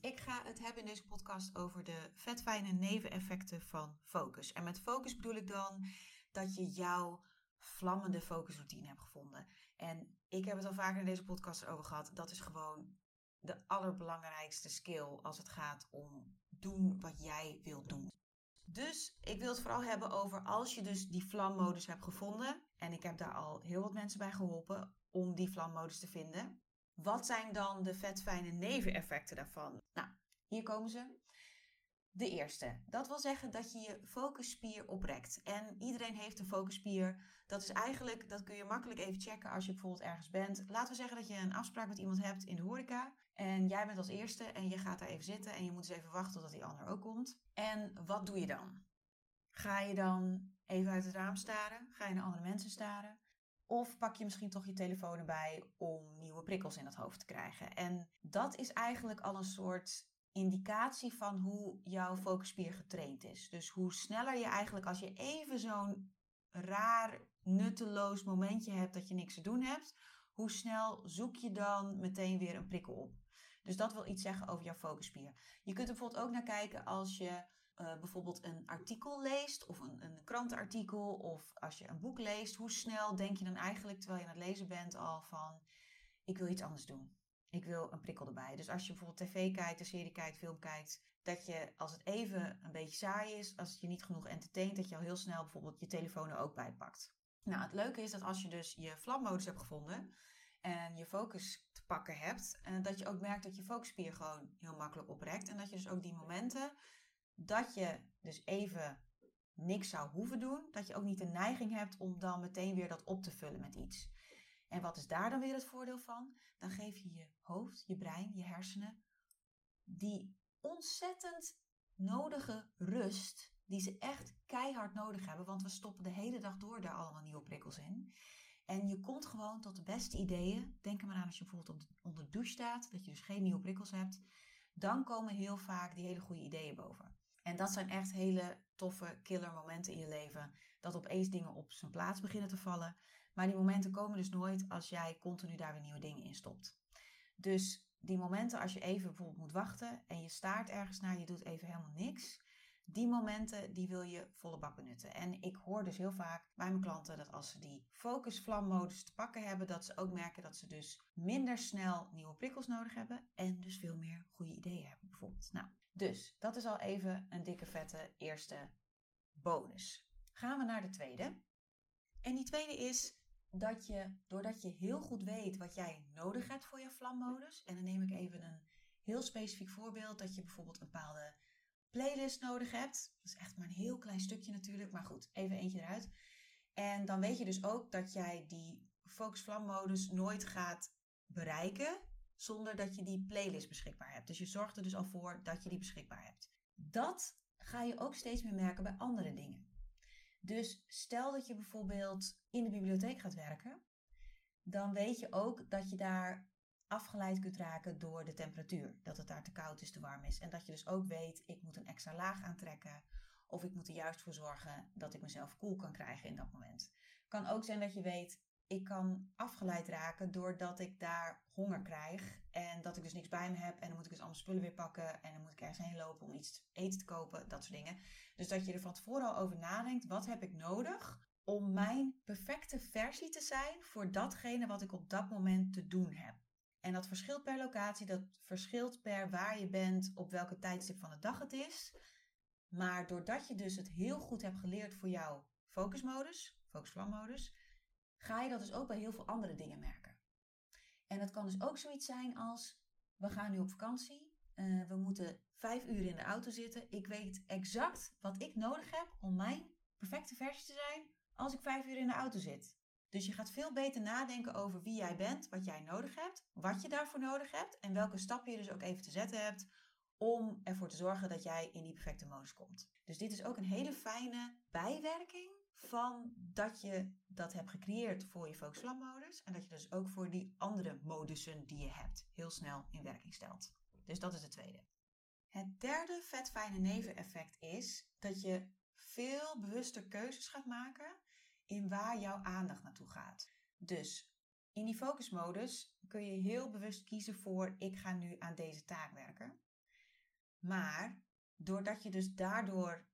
Ik ga het hebben in deze podcast over de vetfijne neveneffecten van focus. En met focus bedoel ik dan dat je jouw vlammende focusroutine hebt gevonden. En ik heb het al vaker in deze podcast over gehad. Dat is gewoon de allerbelangrijkste skill als het gaat om doen wat jij wilt doen. Dus ik wil het vooral hebben over als je dus die vlammodus hebt gevonden. En ik heb daar al heel wat mensen bij geholpen om die vlammodus te vinden. Wat zijn dan de vetfijne neveneffecten daarvan? Nou, hier komen ze. De eerste, dat wil zeggen dat je je focusspier oprekt. En iedereen heeft een focusspier. Dat is eigenlijk, dat kun je makkelijk even checken als je bijvoorbeeld ergens bent. Laten we zeggen dat je een afspraak met iemand hebt in de horeca. En jij bent als eerste en je gaat daar even zitten en je moet eens even wachten totdat die ander ook komt. En wat doe je dan? Ga je dan even uit het raam staren? Ga je naar andere mensen staren? Of pak je misschien toch je telefoon erbij om nieuwe prikkels in het hoofd te krijgen? En dat is eigenlijk al een soort indicatie van hoe jouw focusspier getraind is. Dus hoe sneller je eigenlijk, als je even zo'n raar, nutteloos momentje hebt dat je niks te doen hebt, hoe snel zoek je dan meteen weer een prikkel op? Dus dat wil iets zeggen over jouw focusspier. Je kunt er bijvoorbeeld ook naar kijken als je uh, bijvoorbeeld een artikel leest of een, een krantenartikel of als je een boek leest. Hoe snel denk je dan eigenlijk, terwijl je aan het lezen bent, al van ik wil iets anders doen. Ik wil een prikkel erbij. Dus als je bijvoorbeeld tv kijkt, een serie kijkt, film kijkt, dat je als het even een beetje saai is, als het je niet genoeg entertaint, dat je al heel snel bijvoorbeeld je telefoon er ook bij pakt. Nou, het leuke is dat als je dus je vlammodus hebt gevonden en je focus te pakken hebt, en dat je ook merkt dat je focusspier gewoon heel makkelijk oprekt en dat je dus ook die momenten dat je dus even niks zou hoeven doen, dat je ook niet de neiging hebt om dan meteen weer dat op te vullen met iets. En wat is daar dan weer het voordeel van? Dan geef je je hoofd, je brein, je hersenen die ontzettend nodige rust, die ze echt keihard nodig hebben, want we stoppen de hele dag door daar allemaal nieuwe prikkels in. En je komt gewoon tot de beste ideeën. Denk er maar aan als je bijvoorbeeld onder de douche staat, dat je dus geen nieuwe prikkels hebt. Dan komen heel vaak die hele goede ideeën boven. En dat zijn echt hele toffe killer momenten in je leven. Dat opeens dingen op zijn plaats beginnen te vallen. Maar die momenten komen dus nooit als jij continu daar weer nieuwe dingen in stopt. Dus die momenten als je even bijvoorbeeld moet wachten en je staart ergens naar, je doet even helemaal niks. Die momenten die wil je volle bak benutten. En ik hoor dus heel vaak bij mijn klanten dat als ze die focus vlammodus te pakken hebben, dat ze ook merken dat ze dus minder snel nieuwe prikkels nodig hebben en dus veel meer goede ideeën hebben bijvoorbeeld. Nou, dus dat is al even een dikke vette eerste bonus. Gaan we naar de tweede. En die tweede is dat je, doordat je heel goed weet wat jij nodig hebt voor je vlammodus, en dan neem ik even een heel specifiek voorbeeld, dat je bijvoorbeeld een bepaalde playlist nodig hebt. Dat is echt maar een heel klein stukje natuurlijk, maar goed, even eentje eruit. En dan weet je dus ook dat jij die focus vlammodus nooit gaat bereiken zonder dat je die playlist beschikbaar hebt. Dus je zorgt er dus al voor dat je die beschikbaar hebt. Dat ga je ook steeds meer merken bij andere dingen. Dus stel dat je bijvoorbeeld in de bibliotheek gaat werken, dan weet je ook dat je daar afgeleid kunt raken door de temperatuur. Dat het daar te koud is, te warm is. En dat je dus ook weet, ik moet een extra laag aantrekken. Of ik moet er juist voor zorgen dat ik mezelf koel kan krijgen in dat moment. Kan ook zijn dat je weet, ik kan afgeleid raken doordat ik daar honger krijg. En dat ik dus niks bij me heb. En dan moet ik dus allemaal spullen weer pakken. En dan moet ik ergens heen lopen om iets eten te kopen. Dat soort dingen. Dus dat je er van tevoren al over nadenkt. Wat heb ik nodig om mijn perfecte versie te zijn voor datgene wat ik op dat moment te doen heb. En dat verschilt per locatie, dat verschilt per waar je bent, op welke tijdstip van de dag het is. Maar doordat je dus het heel goed hebt geleerd voor jouw focusmodus, focusvlammodus, ga je dat dus ook bij heel veel andere dingen merken. En dat kan dus ook zoiets zijn als, we gaan nu op vakantie, uh, we moeten vijf uur in de auto zitten. Ik weet exact wat ik nodig heb om mijn perfecte versie te zijn als ik vijf uur in de auto zit. Dus je gaat veel beter nadenken over wie jij bent, wat jij nodig hebt, wat je daarvoor nodig hebt en welke stappen je dus ook even te zetten hebt om ervoor te zorgen dat jij in die perfecte modus komt. Dus dit is ook een hele fijne bijwerking van dat je dat hebt gecreëerd voor je focus modus en dat je dus ook voor die andere modussen die je hebt heel snel in werking stelt. Dus dat is de tweede. Het derde vet fijne neveneffect is dat je veel bewuster keuzes gaat maken in waar jouw aandacht naartoe gaat. Dus In die focusmodus kun je heel bewust kiezen voor ik ga nu aan deze taak werken. Maar doordat je dus daardoor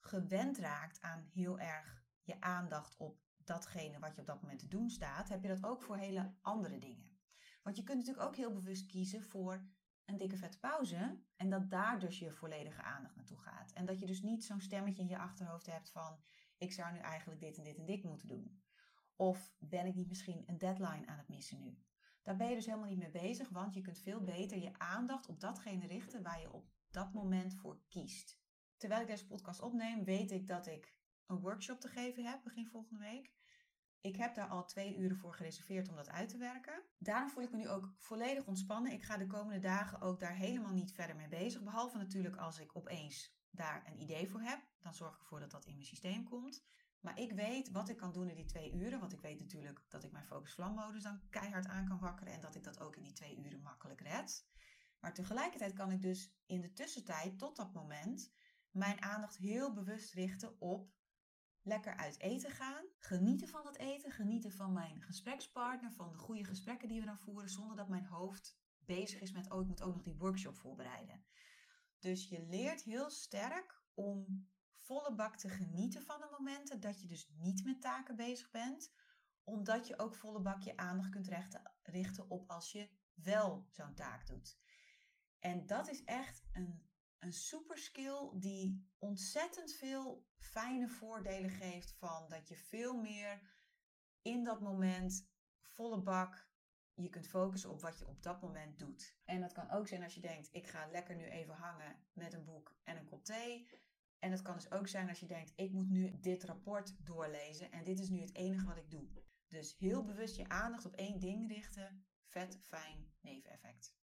gewend raakt aan heel erg je aandacht op datgene wat je op dat moment te doen staat, heb je dat ook voor hele andere dingen. Want je kunt natuurlijk ook heel bewust kiezen voor een dikke vette pauze en dat daar dus je volledige aandacht naartoe gaat. En dat je dus niet zo'n stemmetje in je achterhoofd hebt van ik zou nu eigenlijk dit en dit en dit moeten doen. Of ben ik niet misschien een deadline aan het missen nu? Daar ben je dus helemaal niet mee bezig, want je kunt veel beter je aandacht op datgene richten waar je op dat moment voor kiest. Terwijl ik deze podcast opneem, weet ik dat ik een workshop te geven heb begin volgende week. Ik heb daar al twee uren voor gereserveerd om dat uit te werken. Daarom voel ik me nu ook volledig ontspannen. Ik ga de komende dagen ook daar helemaal niet verder mee bezig. Behalve natuurlijk als ik opeens daar een idee voor heb. Dan zorg ik ervoor dat dat in mijn systeem komt. Maar ik weet wat ik kan doen in die twee uren. Want ik weet natuurlijk dat ik mijn focus vlammodus dan keihard aan kan wakkeren. En dat ik dat ook in die twee uren makkelijk red. Maar tegelijkertijd kan ik dus in de tussentijd tot dat moment mijn aandacht heel bewust richten op lekker uit eten gaan. Genieten van het eten. Genieten van mijn gesprekspartner. Van de goede gesprekken die we dan voeren. Zonder dat mijn hoofd bezig is met, oh ik moet ook nog die workshop voorbereiden. Dus je leert heel sterk om volle bak te genieten van de momenten dat je dus niet met taken bezig bent. Omdat je ook volle bak je aandacht kunt richten op als je wel zo'n taak doet. En dat is echt een een super skill die ontzettend veel fijne voordelen geeft van dat je veel meer in dat moment volle bak je kunt focussen op wat je op dat moment doet. En dat kan ook zijn als je denkt ik ga lekker nu even hangen met een boek en een kop thee. En het kan dus ook zijn als je denkt ik moet nu dit rapport doorlezen en dit is nu het enige wat ik doe. Dus heel bewust je aandacht op één ding richten. Vet fijn neveneffect.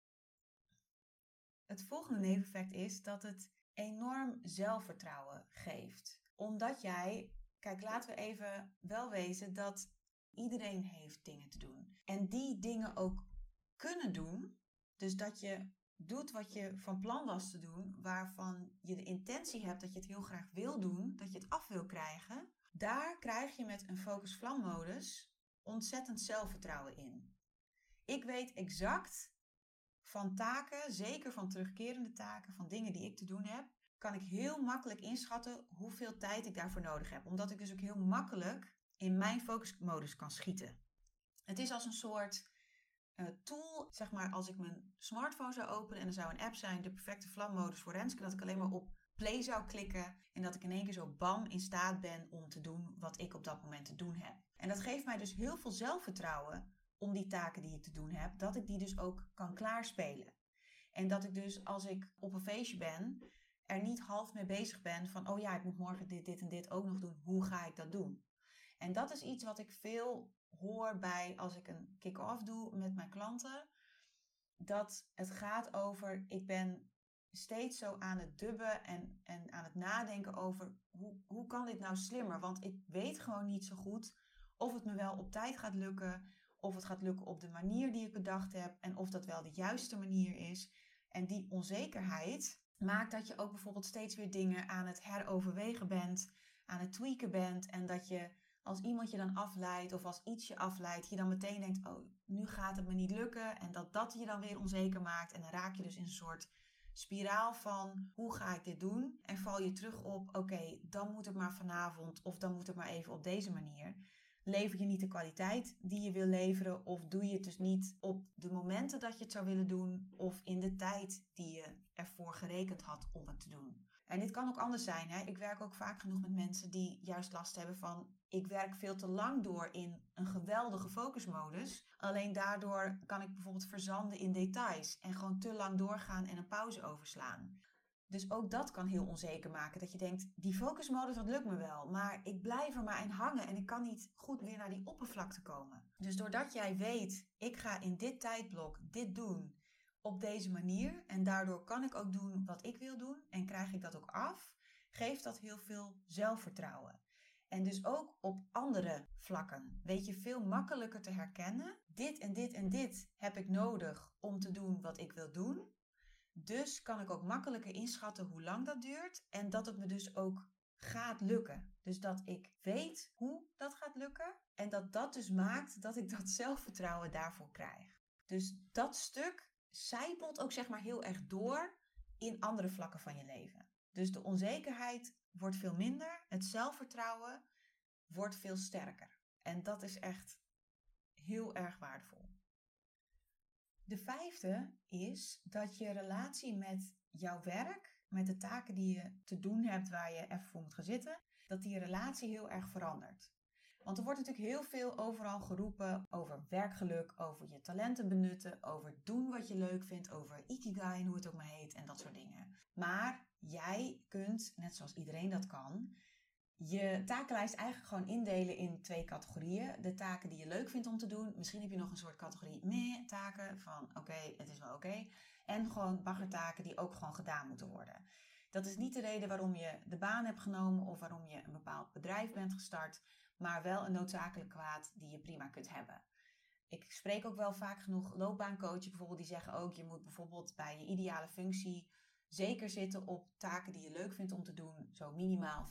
Het volgende neveneffect is dat het enorm zelfvertrouwen geeft. Omdat jij, kijk, laten we even wel wezen dat iedereen heeft dingen te doen. En die dingen ook kunnen doen. Dus dat je doet wat je van plan was te doen, waarvan je de intentie hebt dat je het heel graag wil doen, dat je het af wil krijgen. Daar krijg je met een focus vlam modus ontzettend zelfvertrouwen in. Ik weet exact van taken, zeker van terugkerende taken, van dingen die ik te doen heb, kan ik heel makkelijk inschatten hoeveel tijd ik daarvoor nodig heb. Omdat ik dus ook heel makkelijk in mijn focusmodus kan schieten. Het is als een soort uh, tool, zeg maar, als ik mijn smartphone zou openen en er zou een app zijn, de perfecte vlammodus voor Renske, dat ik alleen maar op play zou klikken en dat ik in één keer zo bam in staat ben om te doen wat ik op dat moment te doen heb. En dat geeft mij dus heel veel zelfvertrouwen om die taken die ik te doen heb, dat ik die dus ook kan klaarspelen. En dat ik dus als ik op een feestje ben, er niet half mee bezig ben van, oh ja, ik moet morgen dit, dit en dit ook nog doen. Hoe ga ik dat doen? En dat is iets wat ik veel hoor bij als ik een kick-off doe met mijn klanten. Dat het gaat over, ik ben steeds zo aan het dubben en, en aan het nadenken over hoe, hoe kan dit nou slimmer? Want ik weet gewoon niet zo goed of het me wel op tijd gaat lukken, of het gaat lukken op de manier die ik bedacht heb en of dat wel de juiste manier is. En die onzekerheid maakt dat je ook bijvoorbeeld steeds weer dingen aan het heroverwegen bent, aan het tweaken bent en dat je als iemand je dan afleidt of als iets je afleidt, je dan meteen denkt, oh, nu gaat het me niet lukken. En dat dat je dan weer onzeker maakt en dan raak je dus in een soort spiraal van hoe ga ik dit doen? En val je terug op, oké, dan moet het maar vanavond of dan moet het maar even op deze manier lever je niet de kwaliteit die je wil leveren of doe je het dus niet op de momenten dat je het zou willen doen of in de tijd die je ervoor gerekend had om het te doen. En dit kan ook anders zijn. Hè? Ik werk ook vaak genoeg met mensen die juist last hebben van ik werk veel te lang door in een geweldige focusmodus. Alleen daardoor kan ik bijvoorbeeld verzanden in details en gewoon te lang doorgaan en een pauze overslaan. Dus ook dat kan heel onzeker maken. Dat je denkt, die focusmodus, dat lukt me wel. Maar ik blijf er maar in hangen en ik kan niet goed weer naar die oppervlakte komen. Dus doordat jij weet, ik ga in dit tijdblok dit doen op deze manier. En daardoor kan ik ook doen wat ik wil doen. En krijg ik dat ook af. Geeft dat heel veel zelfvertrouwen. En dus ook op andere vlakken weet je veel makkelijker te herkennen. Dit en dit en dit heb ik nodig om te doen wat ik wil doen. Dus kan ik ook makkelijker inschatten hoe lang dat duurt en dat het me dus ook gaat lukken. Dus dat ik weet hoe dat gaat lukken. En dat dat dus maakt dat ik dat zelfvertrouwen daarvoor krijg. Dus dat stuk zijpelt ook zeg maar heel erg door in andere vlakken van je leven. Dus de onzekerheid wordt veel minder. Het zelfvertrouwen wordt veel sterker. En dat is echt heel erg waardevol. De vijfde is dat je relatie met jouw werk, met de taken die je te doen hebt waar je even voor moet gaan zitten, dat die relatie heel erg verandert. Want er wordt natuurlijk heel veel overal geroepen over werkgeluk, over je talenten benutten, over doen wat je leuk vindt, over ikigai en hoe het ook maar heet en dat soort dingen. Maar jij kunt, net zoals iedereen dat kan, je takenlijst eigenlijk gewoon indelen in twee categorieën. De taken die je leuk vindt om te doen. Misschien heb je nog een soort categorie meer taken van oké, het is wel oké. En gewoon baggertaken die ook gewoon gedaan moeten worden. Dat is niet de reden waarom je de baan hebt genomen of waarom je een bepaald bedrijf bent gestart, maar wel een noodzakelijk kwaad die je prima kunt hebben. Ik spreek ook wel vaak genoeg loopbaancoaches bijvoorbeeld die zeggen ook je moet bijvoorbeeld bij je ideale functie zeker zitten op taken die je leuk vindt om te doen, zo minimaal 85%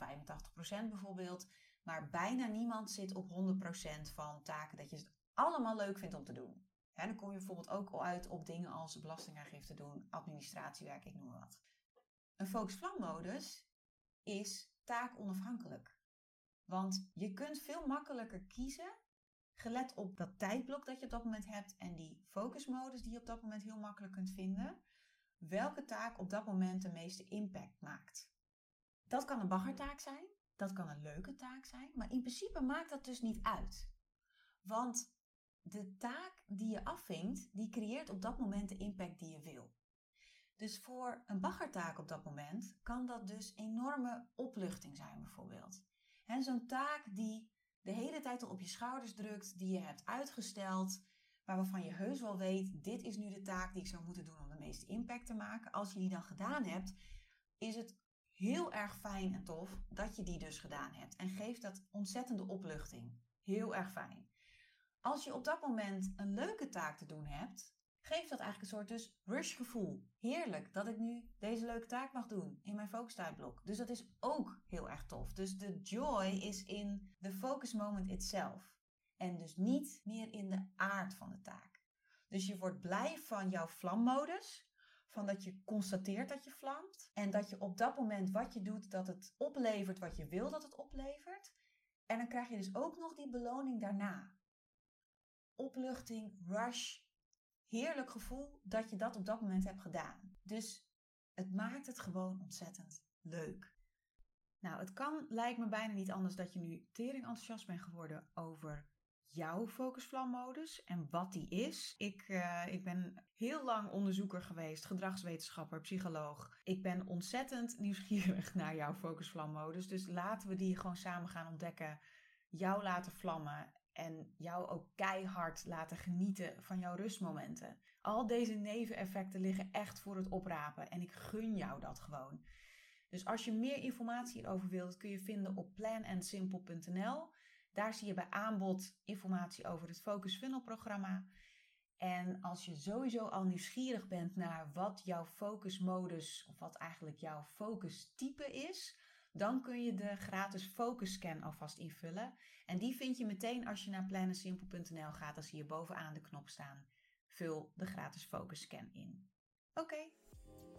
bijvoorbeeld. Maar bijna niemand zit op 100% van taken dat je het allemaal leuk vindt om te doen. En dan kom je bijvoorbeeld ook al uit op dingen als belastingaangifte doen, administratiewerk, ik noem maar wat. Een focus modus is taakonafhankelijk. Want je kunt veel makkelijker kiezen, gelet op dat tijdblok dat je op dat moment hebt en die focusmodus die je op dat moment heel makkelijk kunt vinden, welke taak op dat moment de meeste impact maakt. Dat kan een baggertaak zijn, dat kan een leuke taak zijn, maar in principe maakt dat dus niet uit. Want de taak die je afvinkt, die creëert op dat moment de impact die je wil. Dus voor een baggertaak op dat moment kan dat dus enorme opluchting zijn bijvoorbeeld. Zo'n taak die de hele tijd al op je schouders drukt, die je hebt uitgesteld, maar waarvan je heus wel weet, dit is nu de taak die ik zou moeten doen meeste impact te maken. Als je die dan gedaan hebt, is het heel erg fijn en tof dat je die dus gedaan hebt. En geeft dat ontzettende opluchting. Heel erg fijn. Als je op dat moment een leuke taak te doen hebt, geeft dat eigenlijk een soort dus rush gevoel. Heerlijk dat ik nu deze leuke taak mag doen in mijn focus tijdblok. Dus dat is ook heel erg tof. Dus de joy is in de focus moment itself. En dus niet meer in de aard van de taak. Dus je wordt blij van jouw vlammodus. Van dat je constateert dat je vlamt. En dat je op dat moment wat je doet, dat het oplevert wat je wil dat het oplevert. En dan krijg je dus ook nog die beloning daarna. Opluchting, rush, heerlijk gevoel dat je dat op dat moment hebt gedaan. Dus het maakt het gewoon ontzettend leuk. Nou, het kan, lijkt me bijna niet anders dat je nu tering enthousiast bent geworden over jouw focusvlammodus en wat die is. Ik, uh, ik ben heel lang onderzoeker geweest, gedragswetenschapper, psycholoog. Ik ben ontzettend nieuwsgierig naar jouw focusvlammodus. Dus laten we die gewoon samen gaan ontdekken. Jou laten vlammen en jou ook keihard laten genieten van jouw rustmomenten. Al deze neveneffecten liggen echt voor het oprapen en ik gun jou dat gewoon. Dus als je meer informatie hierover wilt, kun je vinden op planandsimple.nl. Daar zie je bij aanbod informatie over het Focus Funnel programma. En als je sowieso al nieuwsgierig bent naar wat jouw focusmodus of wat eigenlijk jouw focustype is, dan kun je de gratis focus scan alvast invullen. En die vind je meteen als je naar plannensimpel.nl gaat. Dan zie je bovenaan de knop staan. Vul de gratis focus scan in. Oké,